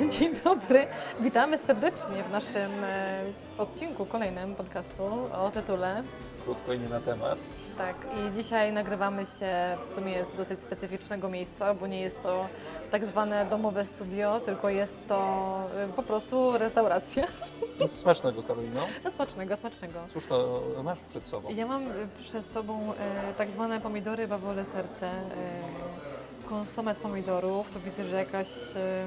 Dzień dobry, witamy serdecznie w naszym e, odcinku kolejnym podcastu o tytule. Krótko i nie na temat. Tak, i dzisiaj nagrywamy się w sumie z dosyć specyficznego miejsca, bo nie jest to tak zwane domowe studio, tylko jest to e, po prostu restauracja. Smacznego, Karolino. No, Smacznego, smacznego. Cóż to masz przed sobą? Ja mam przed sobą e, tak zwane pomidory bawole serce, e, konsomę z pomidorów. Tu widzę, że jakaś, e,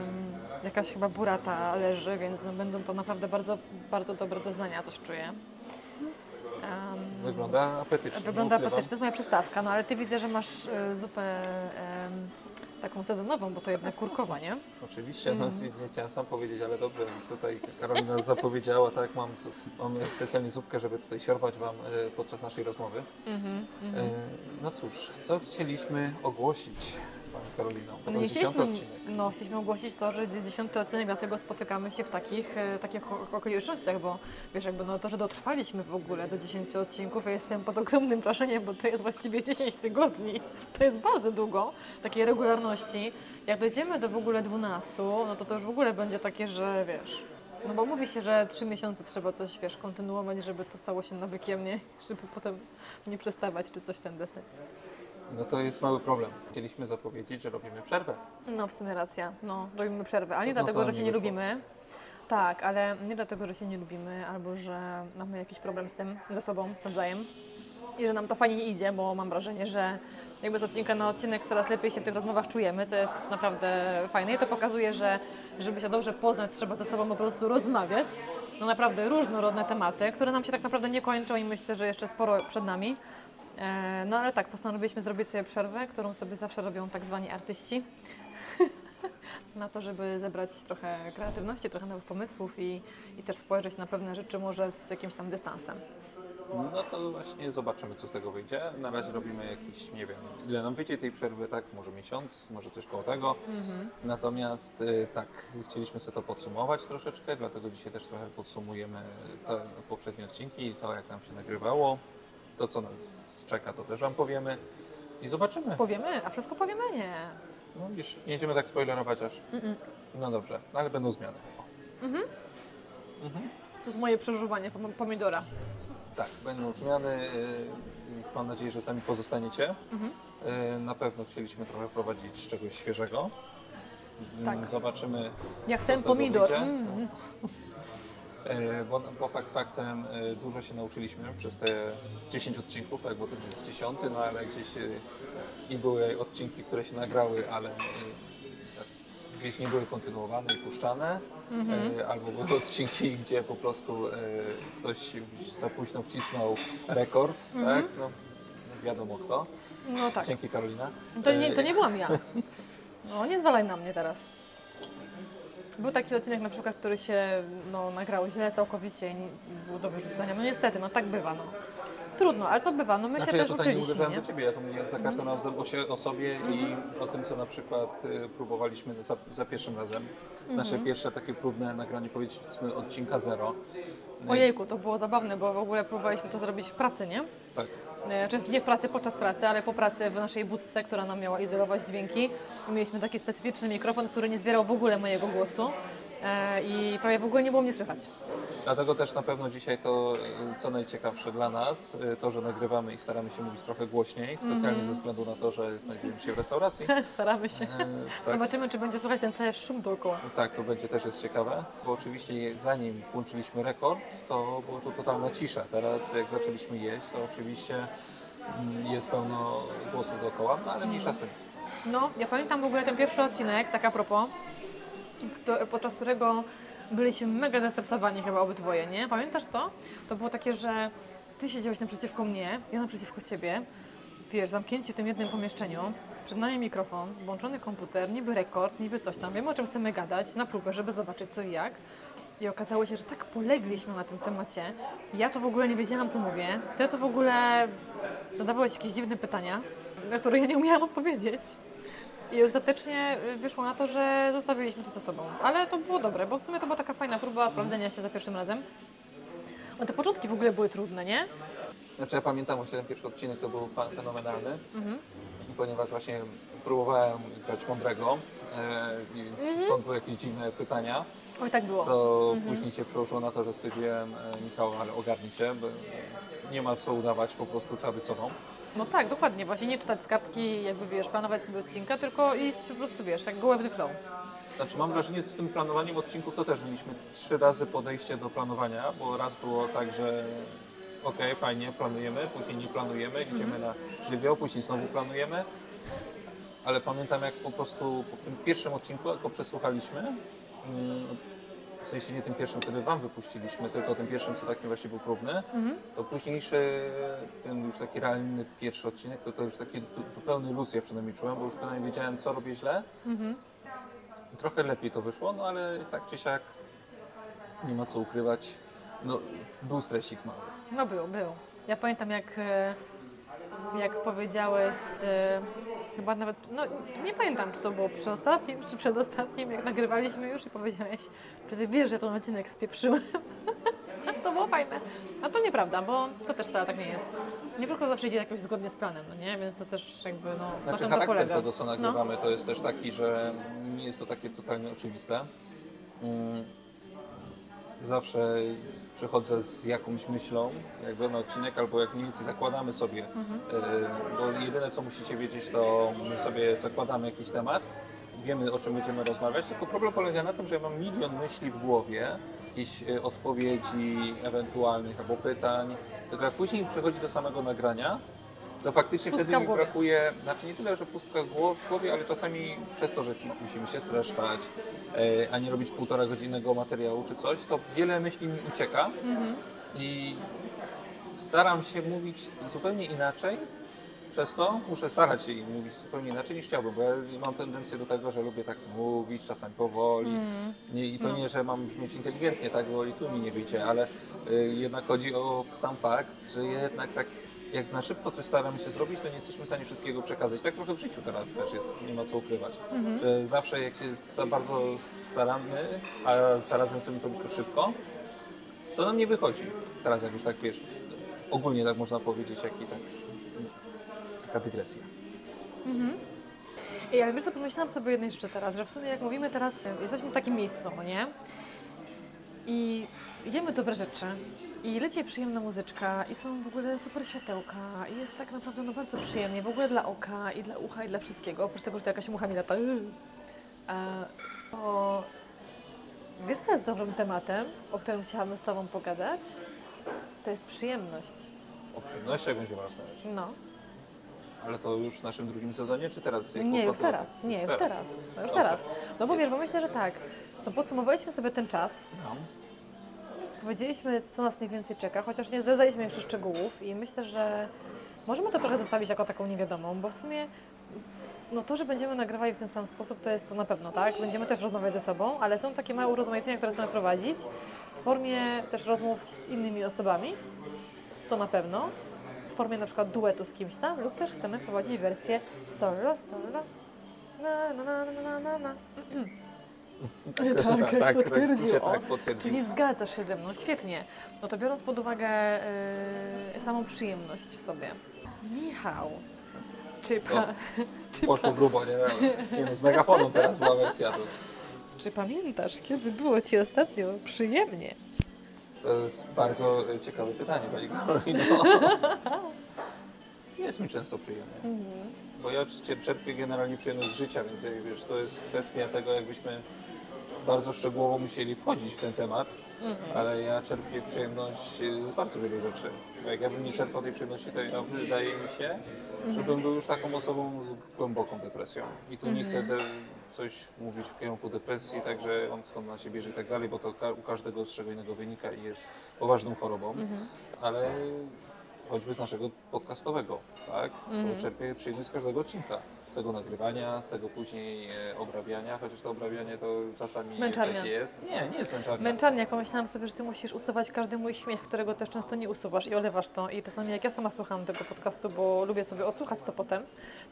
jakaś chyba burata leży, więc no, będą to naprawdę bardzo, bardzo dobre doznania, coś czuję. Em, Wygląda apetycznie. Wygląda apetycznie, to jest moja przystawka, no ale ty widzę, że masz e, zupę taką sezonową, bo to jednak kurkowa, nie? Oczywiście, no, Mhm. nie, chciałem sam powiedzieć, ale dobrze, już tutaj Karolina zapowiedziała, tak, mam, mam specjalnie zupkę, żeby tutaj siorbać Wam e, podczas naszej rozmowy. Mhm, E, no cóż, co chcieliśmy ogłosić, Pani Karolino? No, nie chcieliśmy, no, chcieliśmy ogłosić to, że jest dziesiąty odcinek, dlatego spotykamy się w takich, e, takich okolicznościach, bo wiesz, jakby no to, że dotrwaliśmy w ogóle do 10 odcinków, ja jestem pod ogromnym wrażeniem, bo to jest właściwie 10 tygodni. To jest bardzo długo, takiej regularności. Jak dojdziemy do w ogóle 12, no to to już w ogóle będzie takie, że wiesz, no bo mówi się, że 3 miesiące trzeba coś, wiesz, kontynuować, żeby to stało się nawykiem, nie? Żeby potem nie przestawać, czy coś ten deseń. No to jest mały problem. Chcieliśmy zapowiedzieć, że robimy przerwę. No, w sumie racja. No, robimy przerwę, ale nie No to dlatego, że się nie nie wyszło. lubimy. Tak, ale nie dlatego, że się nie lubimy, albo że mamy jakiś problem z tym, ze sobą nawzajem. I że nam to fajnie nie idzie, bo mam wrażenie, że jakby z odcinka na odcinek coraz lepiej się w tych rozmowach czujemy, co jest naprawdę fajne. I to pokazuje, że żeby się dobrze poznać, trzeba ze sobą po prostu rozmawiać. No naprawdę różnorodne tematy, które nam się tak naprawdę nie kończą i myślę, że jeszcze sporo przed nami. E, No ale tak, postanowiliśmy zrobić sobie przerwę, którą sobie zawsze robią tak zwani artyści na to, żeby zebrać trochę kreatywności, trochę nowych pomysłów i, i też spojrzeć na pewne rzeczy może z jakimś tam dystansem. No to właśnie zobaczymy, co z tego wyjdzie. Na razie robimy jakiś, nie wiem, ile nam wyjdzie tej przerwy, tak? Może miesiąc, może coś koło tego. Natomiast y, tak, chcieliśmy sobie to podsumować troszeczkę, dlatego dzisiaj też trochę podsumujemy te poprzednie odcinki i to, jak nam się nagrywało. To, co nas czeka, to też Wam powiemy. I zobaczymy. Powiemy, a wszystko powiemy? Nie. No widzisz, nie będziemy tak spoilerować aż. No dobrze, ale będą zmiany. To jest moje przeżuwanie pom- pomidora. Tak, będą zmiany, y, więc mam nadzieję, że z nami pozostaniecie. Y, Na pewno chcieliśmy trochę prowadzić czegoś świeżego. Mm, Tak. Zobaczymy, Jak co ten tego pomidor. wyjdzie. Mm. Y, bo, bo fakt faktem y, dużo się nauczyliśmy przez te 10 odcinków, tak, bo to jest 10, no ale gdzieś y, i były odcinki, które się nagrały, ale tak, gdzieś nie były kontynuowane i puszczane, Mhm. albo były odcinki, gdzie po prostu ktoś za późno wcisnął rekord, Mhm. tak, no wiadomo kto. No tak. Dzięki Karolina. To nie, to nie byłam ja. No nie zwalaj na mnie teraz. Był taki odcinek na przykład, który się no, nagrał źle całkowicie i nie było do wyrzucenia. No niestety, no tak bywa. No. Trudno, ale to bywa. No my Znaczy się ja też tutaj nie uczyliśmy, uderzałem nie? do Ciebie, ja to mówiłem za każdym razem o, się, o sobie i o tym, co na przykład y, próbowaliśmy za, za pierwszym razem. Nasze pierwsze takie próbne nagranie, powiedzmy, odcinka zero. Ojejku, to było zabawne, bo w ogóle próbowaliśmy to zrobić w pracy, nie? Tak. Znaczy nie w pracy, podczas pracy, ale po pracy w naszej budce, która nam miała izolować dźwięki. Mieliśmy taki specyficzny mikrofon, który nie zbierał w ogóle mojego głosu e, i prawie w ogóle nie było mnie słychać. Dlatego też na pewno dzisiaj to, y, co najciekawsze dla nas, y, to, że nagrywamy i staramy się mówić trochę głośniej, specjalnie ze względu na to, że znajdujemy się w restauracji. Staramy się. Y, tak. Zobaczymy, czy będzie słychać ten cały szum dookoła. Tak, to będzie też jest ciekawe, bo oczywiście zanim włączyliśmy rekord, to była to totalna cisza. Teraz jak zaczęliśmy jeść, to oczywiście mm, jest pełno głosów dookoła, no ale mniejsza z tym. No, ja pamiętam w ogóle ten pierwszy odcinek, tak a propos, podczas którego byliśmy mega zestresowani chyba obydwoje, nie? Pamiętasz to? To było takie, że ty siedziałeś naprzeciwko mnie, ja naprzeciwko ciebie, wiesz, zamknięci w tym jednym pomieszczeniu, przed nami mikrofon, włączony komputer, niby rekord, niby coś tam, wiemy o czym chcemy gadać, na próbę, żeby zobaczyć co i jak. I okazało się, że tak polegliśmy na tym temacie. Ja to w ogóle nie wiedziałam, co mówię. Ty to w ogóle zadawałeś jakieś dziwne pytania, na które ja nie umiałam odpowiedzieć. I ostatecznie y, wyszło na to, że zostawiliśmy to za sobą. Ale to było dobre, bo w sumie to była taka fajna próba sprawdzenia się za pierwszym razem. No te początki w ogóle były trudne, nie? Znaczy ja pamiętam właśnie ten pierwszy odcinek, to był fenomenalny, ponieważ właśnie próbowałem grać mądrego e, i stąd były jakieś dziwne pytania, Oj, tak było. co później się przełożyło na to, że stwierdziłem, e, Michał, ale ogarnij się, bo nie ma co udawać, po prostu trzeba być sobą. No tak, dokładnie. Właśnie nie czytać z kartki, jakby wiesz, planować sobie odcinka, tylko iść po prostu, wiesz, jak go with the flow. Znaczy mam wrażenie, że z tym planowaniem odcinków to też mieliśmy trzy razy podejście do planowania, bo raz było tak, że okej, fajnie, planujemy, później nie planujemy, idziemy na żywioł, później znowu planujemy. Ale pamiętam jak po prostu po tym pierwszym odcinku, jak go przesłuchaliśmy, mm, w sensie nie tym pierwszym, który Wam wypuściliśmy, tylko tym pierwszym, co taki właśnie był próbny, to późniejszy, ten już taki realny pierwszy odcinek, to, to już taki du- zupełny luz ja przynajmniej czułem, bo już przynajmniej wiedziałem, co robię źle. I Trochę lepiej to wyszło, no ale tak czy siak nie ma co ukrywać. No, był stresik mały. No był, był. Ja pamiętam jak, e, jak powiedziałeś, e, chyba nawet, no nie pamiętam czy to było przy ostatnim, czy przedostatnim, jak nagrywaliśmy już i powiedziałeś, czy ty wiesz, że ten odcinek spieprzyłem. to było fajne. A to nieprawda, bo to też wcale tak nie jest. Nie tylko zawsze idzie jakoś zgodnie z planem, no nie? Więc to też jakby, no, na Znaczy tym to polega. tego, co No. nagrywamy, to jest też taki, że nie jest to takie totalnie oczywiste. Mm, Zawsze przychodzę z jakąś myślą, jakby na odcinek, albo jak mniej więcej zakładamy sobie, Mhm. bo jedyne co musicie wiedzieć, to my sobie zakładamy jakiś temat, wiemy o czym będziemy rozmawiać, tylko problem polega na tym, że ja mam milion myśli w głowie, jakieś e, odpowiedzi ewentualnych albo pytań, tylko jak później przychodzi do samego nagrania, to faktycznie Pustka wtedy mi brakuje, znaczy nie tyle, że pustka w głow- w głowie, ale czasami przez to, że musimy się streszczać, e, a nie robić półtora godzinnego materiału czy coś, to wiele myśli mi ucieka. I staram się mówić zupełnie inaczej. Przez to muszę starać się im mówić zupełnie inaczej niż chciałbym, bo ja mam tendencję do tego, że lubię tak mówić, czasami powoli. Nie, I to nie, że mam brzmieć inteligentnie, tak, bo i tu mi nie wyjdzie, ale y, jednak chodzi o sam fakt, że jednak tak jak na szybko coś staramy się zrobić, to nie jesteśmy w stanie wszystkiego przekazać. Tak trochę w życiu teraz też jest, nie ma co ukrywać. Że zawsze jak się za bardzo staramy, a zarazem chcemy zrobić to szybko, to nam nie wychodzi. Teraz jak już tak wiesz, ogólnie tak można powiedzieć, jak i tak taka dygresja. Ej, ale wiesz co, pomyślałam sobie jednej rzeczy teraz, że w sumie jak mówimy teraz, jesteśmy w takim miejscu, nie? I jemy dobre rzeczy i leci przyjemna muzyczka i są w ogóle super światełka i jest tak naprawdę no bardzo przyjemnie, w ogóle dla oka i dla ucha i dla wszystkiego, oprócz tego, że to jakaś mucha mi lata. A, to wiesz co jest dobrym tematem, o którym chciałabym z Tobą pogadać? To jest przyjemność. O przyjemnościach będziemy rozmawiać. No. Ale to już w naszym drugim sezonie, czy teraz? jako Nie, już teraz, nie, już teraz. No już teraz. No bo wiesz, bo myślę, że tak. No podsumowaliśmy sobie ten czas, No. powiedzieliśmy, co nas mniej więcej czeka, chociaż nie zdaliśmy jeszcze szczegółów i myślę, że możemy to trochę zostawić jako taką niewiadomą, bo w sumie no to, że będziemy nagrywali w ten sam sposób, to jest to na pewno, tak? Będziemy też rozmawiać ze sobą, ale są takie małe urozmaicenia, które chcemy prowadzić w formie też rozmów z innymi osobami, to na pewno, w formie na przykład duetu z kimś tam, lub też chcemy prowadzić wersję solo, solo, na, na, na, na, na, na, tak, tak, potwierdził. tak, potwierdził. Czyli zgadzasz się ze mną, świetnie. No to biorąc pod uwagę yy, samą przyjemność w sobie. Michał, czy, pa, No. Poszło grubo, nie? Nie no, z megafoną teraz była wersja. Czy pamiętasz, kiedy było Ci ostatnio przyjemnie? To jest bardzo e, ciekawe pytanie, Pani Karolino. Jest mi często przyjemnie. Bo ja oczywiście czerpię generalnie przyjemność z życia, więc jak wiesz, to jest kwestia tego, jakbyśmy bardzo szczegółowo musieli wchodzić w ten temat, ale ja czerpię przyjemność e, z bardzo wielu rzeczy. Bo jak ja bym nie czerpał tej przyjemności, to ja, wydaje mi się, że bym był już taką osobą z głęboką depresją. I tu nie chcę de- coś mówić w kierunku depresji, także on skąd na się bierze i tak dalej, bo to u każdego z czego innego wynika i jest poważną chorobą, ale choćby z naszego podcastowego, tak? Bo czerpię przyjemność z każdego odcinka. Z tego nagrywania, z tego później e, obrabiania, chociaż to obrabianie to czasami Męczarnia. jest, jak jest. Nie, nie jest męczarnia. Męczarnia, pomyślałam sobie, że Ty musisz usuwać każdy mój śmiech, którego też często nie usuwasz i olewasz to. I czasami jak ja sama słucham tego podcastu, bo lubię sobie odsłuchać to potem,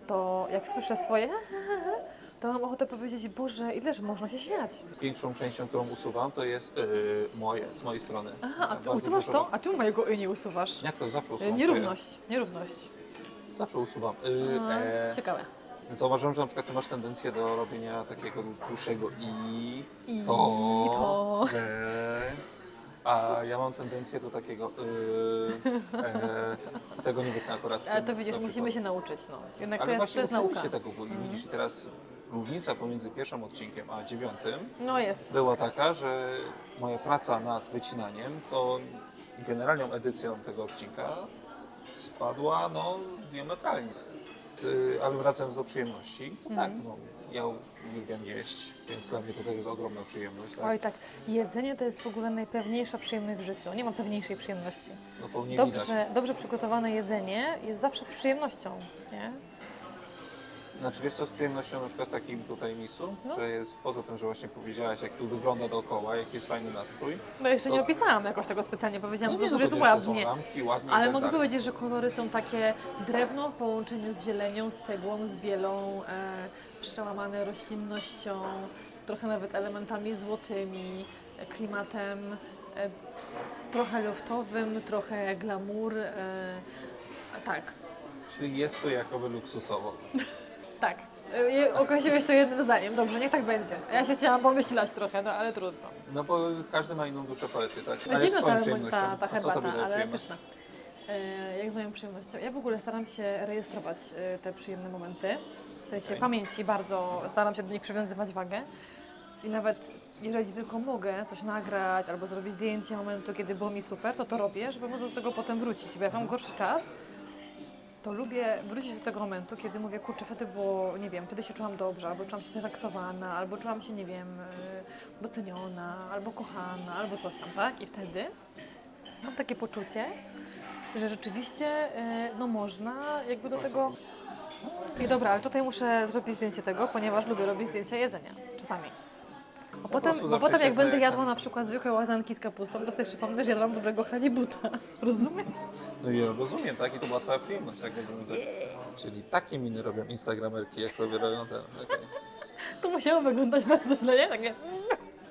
to jak słyszę swoje to mam ochotę powiedzieć, Boże, ileż można się śmiać. Większą częścią, którą usuwam, to jest e, moje, z mojej strony. Aha, a Ty Bardzo usuwasz dużo- to? A czemu mojego y nie usuwasz? Jak to zawsze Y, usuwam? Nierówność, nierówność. Zawsze usuwam. Y, A, e, Ciekawe. Zauważyłem, że na przykład ty masz tendencję do robienia takiego dłuższego i, I to, że, a ja mam tendencję do takiego y, e, tego nie wytnę akurat. Ale to widzisz, na musimy przykład. się nauczyć, no. Jednak to Ale jest, to właśnie jest nauka. się tego, bo widzisz i teraz różnica pomiędzy pierwszym odcinkiem a dziewiątym No jest. była taka, że moja praca nad wycinaniem to generalną edycją tego odcinka spadła no diametralnie. Y, Ale wracając do przyjemności, to tak, Mhm. no, ja uwielbiam jeść, więc dla mnie to jest ogromna przyjemność. Tak? Oj tak, jedzenie to jest w ogóle najpewniejsza przyjemność w życiu. Nie ma pewniejszej przyjemności. No to nie widać. Dobrze, dobrze przygotowane jedzenie jest zawsze przyjemnością, nie? Znaczy wiesz co z przyjemnością na przykład takim tutaj miejscu, No. że jest poza tym, że właśnie powiedziałaś jak tu wygląda dookoła, jaki jest fajny nastrój. No jeszcze nie To- opisałam jakoś tego specjalnie, powiedziałam po nie, prostu, że jest ładnie. Lampki, ładnie Ale tak mogę dalej. powiedzieć, że kolory są takie drewno w połączeniu z zielenią, z cegłą, z bielą, e, przełamane roślinnością, trochę nawet elementami złotymi, e, klimatem e, trochę loftowym, trochę glamour. E, tak, Czyli jest to jakoby luksusowo. tak. Określiłeś to jednym zdaniem. Dobrze, niech tak będzie. Ja się chciałam pomyślać trochę, no ale trudno. No bo każdy ma inną duszę poety, tak? No Ale zimna swoją przyjemnością. ta, ta A co herbata, tobie daje ale przyjemność? pyszna. E, jak z moją przyjemnością? Ja w ogóle staram się rejestrować e, te przyjemne momenty. W sensie Okej. pamięci bardzo staram się do nich przywiązywać wagę. I nawet jeżeli tylko mogę coś nagrać albo zrobić zdjęcie momentu, kiedy było mi super, to to robię, żeby móc do tego potem wrócić. Bo jak mam gorszy czas, to lubię wrócić do tego momentu, kiedy mówię, kurczę, wtedy było, nie wiem, wtedy się czułam dobrze, albo czułam się zrelaksowana, albo czułam się, nie wiem, e, doceniona, albo kochana, albo coś tam, tak? I wtedy mam takie poczucie, że rzeczywiście e, no można jakby do tego... I dobra, ale tutaj muszę zrobić zdjęcie tego, ponieważ lubię robić zdjęcia jedzenia, czasami. Bo potem, bo potem jak będę jadła na przykład zwykłe łazanki z kapustą, to sobie przypomnę, że jadłam dobrego halibuta. Rozumiesz? No ja rozumiem, tak? I to była twoja przyjemność, tak tak. Czyli takie miny robią instagramerki, jak sobie robią ten. okej. To musiało wyglądać bardzo źle, nie? Takie...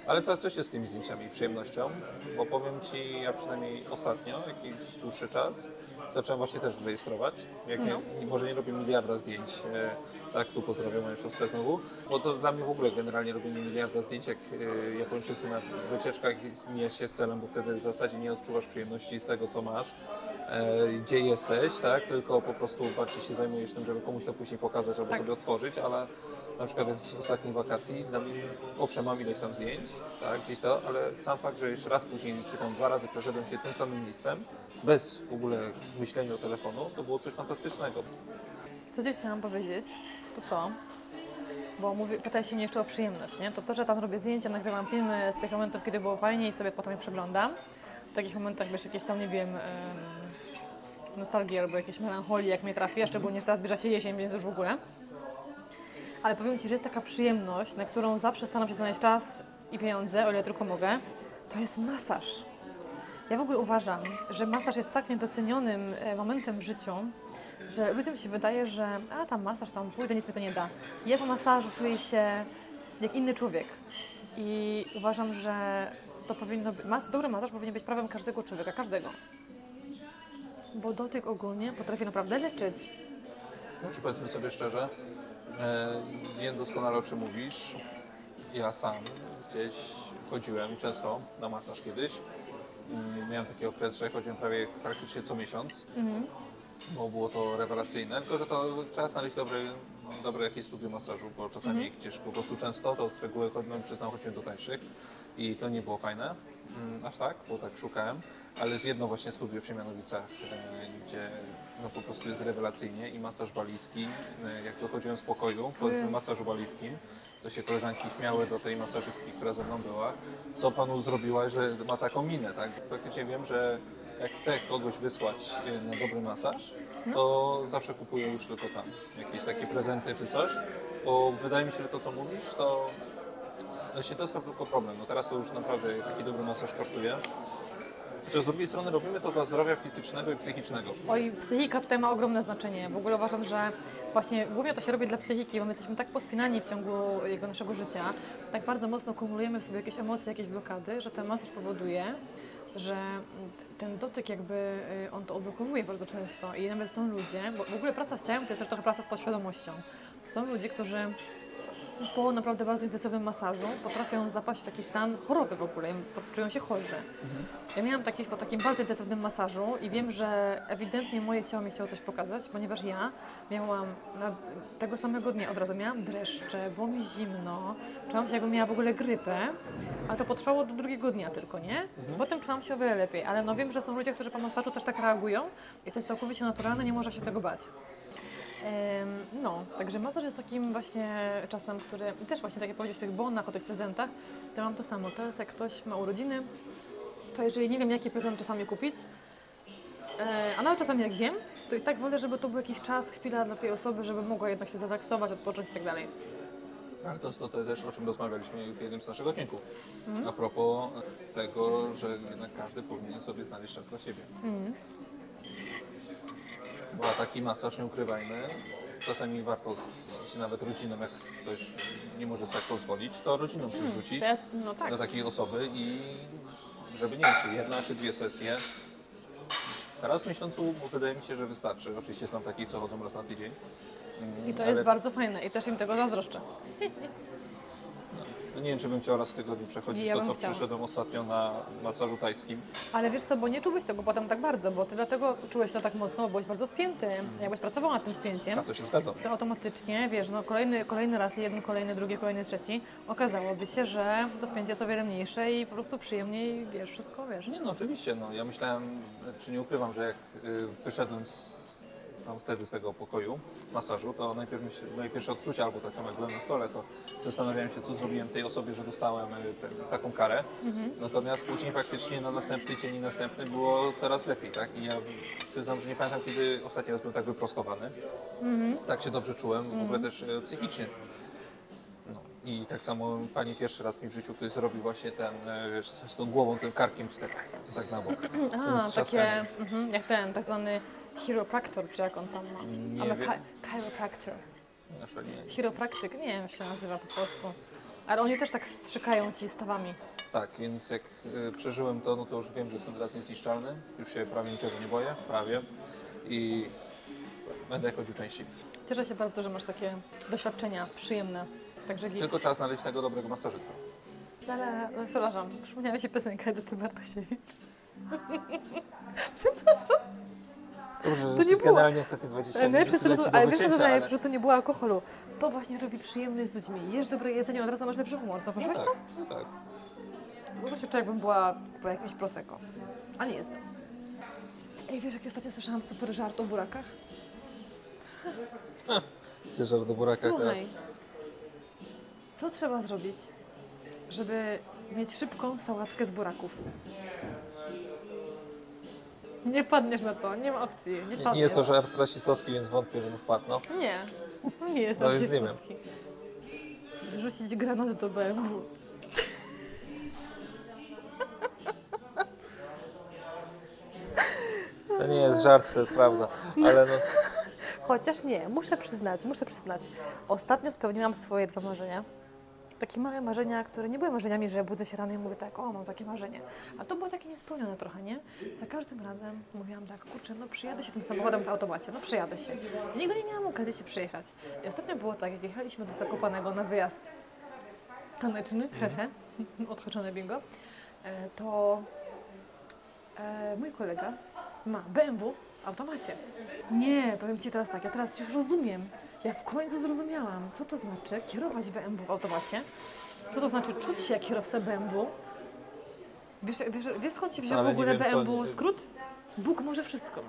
Ale co, co się z tymi zdjęciami i przyjemnością? Bo powiem Ci, ja przynajmniej ostatnio, jakiś dłuższy czas, zacząłem właśnie też rejestrować. Jak nie, może nie robię miliarda zdjęć, e, tak, tu pozdrawiam moją siostrę znowu, bo to dla mnie w ogóle generalnie robienie miliarda zdjęć, jak e, Japończycy na wycieczkach nie się z celem, bo wtedy w zasadzie nie odczuwasz przyjemności z tego, co masz, e, gdzie jesteś, tak, tylko po prostu bardziej się zajmujesz tym, żeby komuś to później pokazać albo Tak. sobie otworzyć, ale na przykład z ostatnich wakacji, dla mnie, owszem, mam ileś tam zdjęć, tak, gdzieś to, ale sam fakt, że jeszcze raz później, czy tam dwa razy przeszedłem się tym samym miejscem, bez w ogóle myślenia o telefonu, to było coś fantastycznego. Co Ci chciałam powiedzieć, to to, bo mówi, pytaj się mnie jeszcze o przyjemność, nie? To to, że tam robię zdjęcia, nagrywam filmy z tych momentów, kiedy było fajnie i sobie potem je przeglądam. W takich momentach, wiesz, jakieś tam, nie wiem, em, nostalgii albo jakieś melancholii, jak mnie trafi, szczególnie teraz zbliża się jesień, więc już w ogóle. Ale powiem Ci, że jest taka przyjemność, na którą zawsze staram się znaleźć czas i pieniądze, o ile tylko mogę, to jest masaż. Ja w ogóle uważam, że masaż jest tak niedocenionym e, momentem w życiu, że ludziom się wydaje, że a tam masaż, tam pójdę, nic mi to nie da. Ja po masażu czuję się jak inny człowiek. I uważam, że to powinno być, dobry masaż powinien być prawem każdego człowieka, każdego. Bo dotyk ogólnie potrafi naprawdę leczyć. Znaczy powiedzmy sobie szczerze, e, wiem doskonale o czym mówisz. Ja sam gdzieś chodziłem często na masaż kiedyś. Mm, Miałem taki okres, że chodziłem prawie praktycznie co miesiąc, bo było to rewelacyjne. Tylko, że to trzeba znaleźć dobry, dobre jakieś studio masażu, bo czasami gdzieś po prostu często, to z reguły no, przyznam, chodziłem do tańszych i to nie było fajne. Mm, Aż tak, bo tak szukałem, ale jest jedno właśnie studio w Siemianowicach, e, gdzie no po prostu jest rewelacyjnie i masaż balijski. E, Jak wychodziłem z pokoju po tym masażu balijskim, to się koleżanki śmiały do tej masażystki, która ze mną była, co panu zrobiła, że ma taką minę, tak? Praktycznie wiem, że jak chcę kogoś wysłać e, na dobry masaż, to zawsze kupuję już tylko tam jakieś takie prezenty czy coś, bo wydaje mi się, że to co mówisz, to Właśnie to jest tylko problem. No teraz to już naprawdę taki dobry masaż kosztuje. Chociaż z drugiej strony robimy to dla zdrowia fizycznego i psychicznego. Oj, psychika tutaj ma ogromne znaczenie. W ogóle uważam, że właśnie głównie to się robi dla psychiki, bo my jesteśmy tak pospinani w ciągu jego naszego życia, tak bardzo mocno kumulujemy w sobie jakieś emocje, jakieś blokady, że ten masaż powoduje, że ten dotyk jakby y, on to odblokowuje bardzo często i nawet są ludzie, bo w ogóle praca z ciałem to jest też trochę praca z podświadomością. Są ludzie, którzy po naprawdę bardzo intensywnym masażu potrafią zapaść w taki stan choroby w ogóle, czują się chorzy. Ja miałam taki, po takim bardzo intensywnym masażu i wiem, że ewidentnie moje ciało mi chciało coś pokazać, ponieważ ja miałam na, tego samego dnia od razu miałam dreszcze, było mi zimno, czułam się jakbym miała w ogóle grypę, a to potrwało do drugiego dnia tylko, nie? Potem czułam się o wiele lepiej, ale no wiem, że są ludzie, którzy po masażu też tak reagują i to jest całkowicie naturalne, nie można się tego bać. No, także masaż jest takim właśnie czasem, który też właśnie tak jak powiedzieć w tych bonach, o tych prezentach, to mam to samo. To jest jak ktoś ma urodziny, to jeżeli nie wiem, jaki prezent czasami kupić, e, a nawet czasami jak wiem, to i tak wolę, żeby to był jakiś czas, chwila dla tej osoby, żeby mogła jednak się zrelaksować, odpocząć i tak dalej. Ale to jest to też, o czym rozmawialiśmy w jednym z naszych odcinków. A propos tego, że jednak każdy powinien sobie znaleźć czas dla siebie. A taki masaż, nie ukrywajmy, czasami warto się nawet rodziną, jak ktoś nie może sobie tak pozwolić, to rodziną się zrzucić To ja, no tak. do takiej osoby i żeby nie wiem, czy jedna, czy dwie sesje. Raz w miesiącu, bo wydaje mi się, że wystarczy. Oczywiście są takie, co chodzą raz na tydzień. Mm, I to ale- jest bardzo fajne i też im tego zazdroszczę. No nie wiem, czy bym chciał raz w tygodniu przechodzić Ja to, bym co chciała. przyszedłem ostatnio na masażu tajskim. Ale wiesz co, bo nie czułeś tego potem tak bardzo, bo ty dlatego czułeś to tak mocno, bo byłeś bardzo spięty. Jakbyś pracował nad tym spięciem, A to się zgadzam. to automatycznie, wiesz, no kolejny, kolejny raz, jeden, kolejny, drugi, kolejny, trzeci, okazałoby się, że to spięcie jest o wiele mniejsze i po prostu przyjemniej, wiesz, wszystko, wiesz. Nie no, oczywiście. No, ja myślałem, czy nie ukrywam, że jak y, wyszedłem z, tam wtedy z tego pokoju masażu, to najpierw myśl, moje pierwsze odczucia, albo tak samo jak byłem na stole, to zastanawiałem się, co zrobiłem tej osobie, że dostałem y, tę- taką karę. Natomiast później faktycznie na następny dzień i następny było coraz lepiej, tak? I ja przyznam, że nie pamiętam, kiedy ostatni raz byłem tak wyprostowany. Tak się dobrze czułem, w ogóle też y, psychicznie. No. I tak samo pani pierwszy raz mi w życiu ktoś zrobił właśnie ten, e, wiesz, z tą głową, tym karkiem tak, tak na bok. Z tym A, takie, mhm, jak ten, tak zwany chiropractor, czy jak on tam ma. Nie Ale wiem. chi- chiropractor. Znaczy, nie. Chiropraktyk, nie wiem jak się nazywa po polsku. Ale oni też tak strzykają ci stawami. Tak, więc jak e, przeżyłem to, no to już wiem, że jestem teraz niezniszczalny. Już się prawie niczego nie boję, prawie. I będę chodził częściej. Cieszę się bardzo, że masz takie doświadczenia przyjemne. Także git. Tylko trzeba znaleźć tego dobrego masażystę. Ale, no, przepraszam, przypomniała mi się piosenka Edyty Bartosiewicz. Dobrze, To nie było. generalnie ostatnie 20 Ale minut najlepsze, to, ale wiesz co najlepsze, że to nie było alkoholu. To właśnie robi przyjemność z ludźmi. Jesz dobre jedzenie, od razu masz lepszy humor. Zauważyłeś Tak, to? tak. Bo to się czuję, jakbym była po jakimś prosecco. A nie jestem. Ej, wiesz, jak ostatnio słyszałam super żart o burakach? Chcesz żart do buraka teraz? Słuchaj, co trzeba zrobić, żeby mieć szybką sałatkę z buraków? Nie padniesz na to, nie ma opcji. Nie, Nie, padniesz. nie jest to żart rasistowski, więc wątpię, żebym wpadł. No. Nie, nie jest No to więc dzieciństwo. Wrzucić granat do BMW. To nie jest żart, to jest prawda. Ale no, Chociaż nie, muszę przyznać, muszę przyznać. Ostatnio spełniłam swoje dwa marzenia. Takie małe marzenia, które nie były marzeniami, że budzę się rano i mówię tak, o mam takie marzenie. A to było takie niespełnione trochę, nie? Za każdym razem mówiłam tak, kurczę, no przyjadę się tym samochodem w automacie, no przyjadę się. I nigdy nie miałam okazji się przyjechać. I ostatnio było tak, jak jechaliśmy do Zakopanego na wyjazd taneczny, hehe, odhaczone bingo, e, to e, mój kolega ma BMW w automacie. Nie, powiem Ci teraz tak, ja teraz już rozumiem. Ja w końcu zrozumiałam, co to znaczy kierować BMW w automacie, co to znaczy czuć się jak kierowca BMW. Wiesz, wiesz, wiesz skąd się wziął Ale w nie ogóle wiem, co BMW oni- skrót? Bóg może wszystko.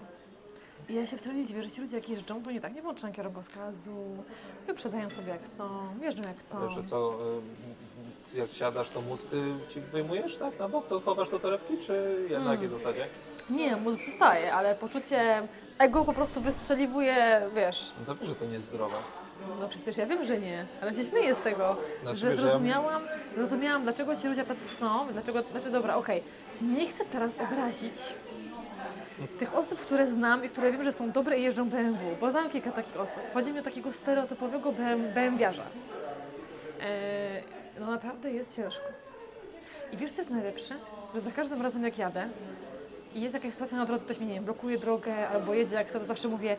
I ja się wcale nie dziwię, że ci ludzie jak jeżdżą, to nie tak, nie włączają kierowkazu, wyprzedzają sobie jak chcą, jeżdżą jak chcą. że co, y, jak siadasz, to mózg y, ci wyjmujesz tak na bok, to chowasz do torebki, czy na Hmm. jakiej zasadzie? Nie, mózg zostaje, ale poczucie ego po prostu wystrzeliwuje, wiesz, No to wiesz, że to nie jest zdrowe. No przecież ja wiem, że nie, ale się śmieję z tego, Znaczy, że zrozumiałam, zrozumiałam, dlaczego ci ludzie tacy są, dlaczego, znaczy dobra, okej, nie chcę teraz obrazić tych osób, które znam i które wiem, że są dobre i jeżdżą BMW, bo znam kilka takich osób. Chodzi mi o takiego stereotypowego BM, BMW-wiarza. Eee, no naprawdę jest ciężko. I wiesz, co jest najlepsze? Że za każdym razem jak jadę i jest jakaś sytuacja na drodze, ktoś mi, nie wiem, blokuje drogę albo jedzie jak chcę, to zawsze mówię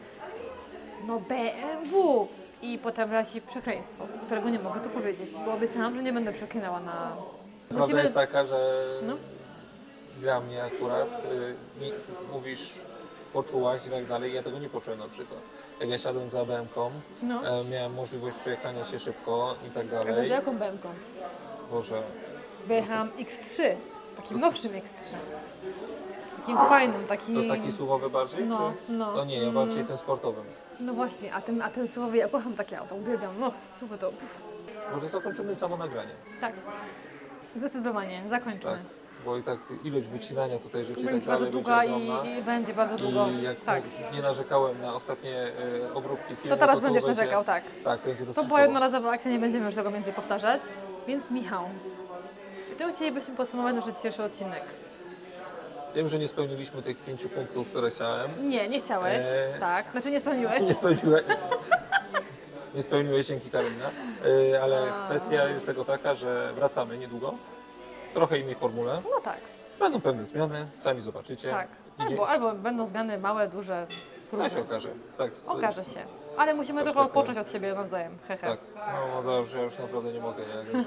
no BMW, i potem leci przekleństwo, którego nie mogę tu powiedzieć, bo obiecałam, że nie będę przeklinała na... Prawda jest taka, że No. dla mnie akurat y, mówisz, poczułaś i tak dalej. Ja tego nie poczułem na przykład. Jak ja siadłem za BM-ką, No. e, miałem możliwość przejechania się szybko i tak A dalej. za jaką bębką? Boże, Wyjechałam X3, takim nowszym X3. Takim fajnym, takim... to jest taki suwowy bardziej? No, czy? no. To nie, ja bardziej tym sportowym. No właśnie, a ten, a ten słowy, ja kocham takie auto, uwielbiam. No, słowy to... Pff. Może zakończymy samo nagranie. Tak. Zdecydowanie, zakończymy. Tak. Bo i tak ilość wycinania tutaj rzeczy i tak Będzie bardzo dalej będzie długa i, ogromna. i będzie bardzo długo. I jak tak. nie narzekałem na ostatnie y, obróbki filmu, To teraz tu będziesz będzie, narzekał, tak. Tak, będzie To dosyć była koło. jednorazowa akcja, nie będziemy już tego więcej powtarzać. Więc Michał, czym chcielibyśmy podsumować nasz dzisiejszy odcinek? Wiem, że nie spełniliśmy tych pięciu punktów, które chciałem. Nie, nie chciałeś. Eee. Tak, znaczy nie spełniłeś. Nie spełniłeś. Nie spełniłeś dzięki Karolina, Y, ale kwestia jest tego taka, że wracamy niedługo. W trochę innej formule. No tak, Będą pewne zmiany, sami zobaczycie. tak. Albo, albo będą zmiany małe, duże, To różne. się okaże. Tak, z- Okaże się. Ale musimy trochę odpocząć od siebie nawzajem. Hehe. Tak, no to już, ja już naprawdę nie mogę, nie?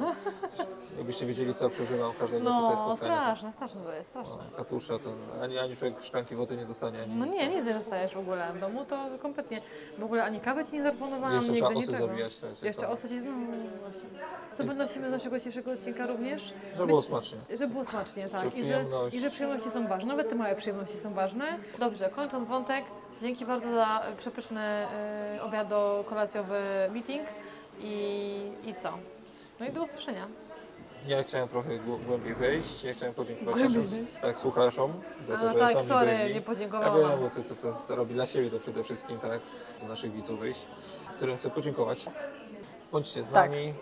Jakbyście wiedzieli, co przeżywam każdego tutaj No, spotkania. straszne, straszne to jest, straszne. No, Katusza, ten, ani, ani człowiek szklanki wody nie dostanie, ani No nic. nie, nic nie dostajesz w ogóle w domu, to kompletnie. W ogóle ani kawy ci nie zaproponowałam, Jeszcze nigdy trzeba osy niczego. zabijać. To jest Jeszcze to, osy ci... No właśnie. Co wynosimy z naszego dzisiejszego odcinka również? Żeby było smacznie. Że było smacznie, tak. Że I, że, przyjemność. I że przyjemności są ważne. Nawet te małe przyjemności są ważne. Dobrze, kończąc wątek, dzięki bardzo za przepyszny y, obiado-kolacjowy meeting i, i co? No i do usłyszenia. Ja chciałem trochę głę- głębiej wejść. Ja chciałem podziękować Głębiej naszym wejść? tak, słuchaczom za A to, no że tak, z nami sorry, byli. nie Ja wiem, podziękowałam. bo to, to, to robi dla siebie to przede wszystkim, tak? Do naszych widzów wyjść, którym chcę podziękować. Bądźcie z Tak. nami.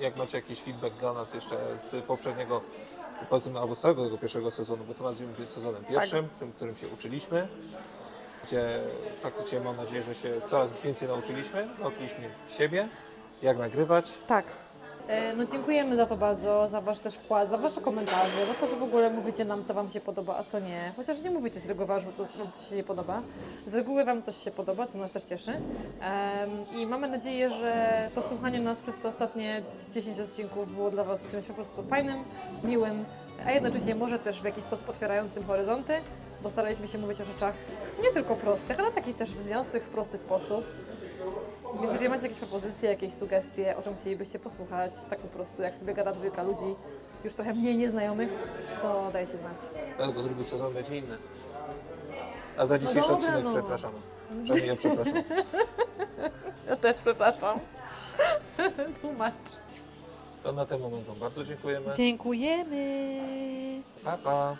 Jak macie jakiś feedback dla nas jeszcze z poprzedniego, powiedzmy, albo z całego tego pierwszego sezonu, bo to nazwijmy to sezonem Tak. pierwszym, tym, którym się uczyliśmy. Gdzie faktycznie mam nadzieję, że się coraz więcej nauczyliśmy. Nauczyliśmy siebie, jak nagrywać, Tak. No dziękujemy za to bardzo, za Wasz też wkład, za Wasze komentarze, za to, że w ogóle mówicie nam, co Wam się podoba, a co nie. Chociaż nie mówicie z reguły ważne, co Wam się nie podoba. Z reguły Wam coś się podoba, co nas też cieszy. Em, I mamy nadzieję, że to słuchanie nas przez te ostatnie 10 odcinków było dla Was czymś po prostu fajnym, miłym, a jednocześnie może też w jakiś sposób otwierającym horyzonty, bo staraliśmy się mówić o rzeczach nie tylko prostych, ale takich też wzniosłych w prosty sposób. Więc jeżeli macie jakieś propozycje, jakieś sugestie, o czym chcielibyście posłuchać, tak po prostu jak sobie gada dwójka ludzi, już trochę mniej nieznajomych, to dajcie znać. Dlatego drugi sezon będzie inny. A za dzisiejszy dobra, odcinek no. przepraszam. Przynajmniej ja przepraszam. Ja też przepraszam. Tłumacz. To na ten moment Wam bardzo dziękujemy. Dziękujemy. Pa, pa.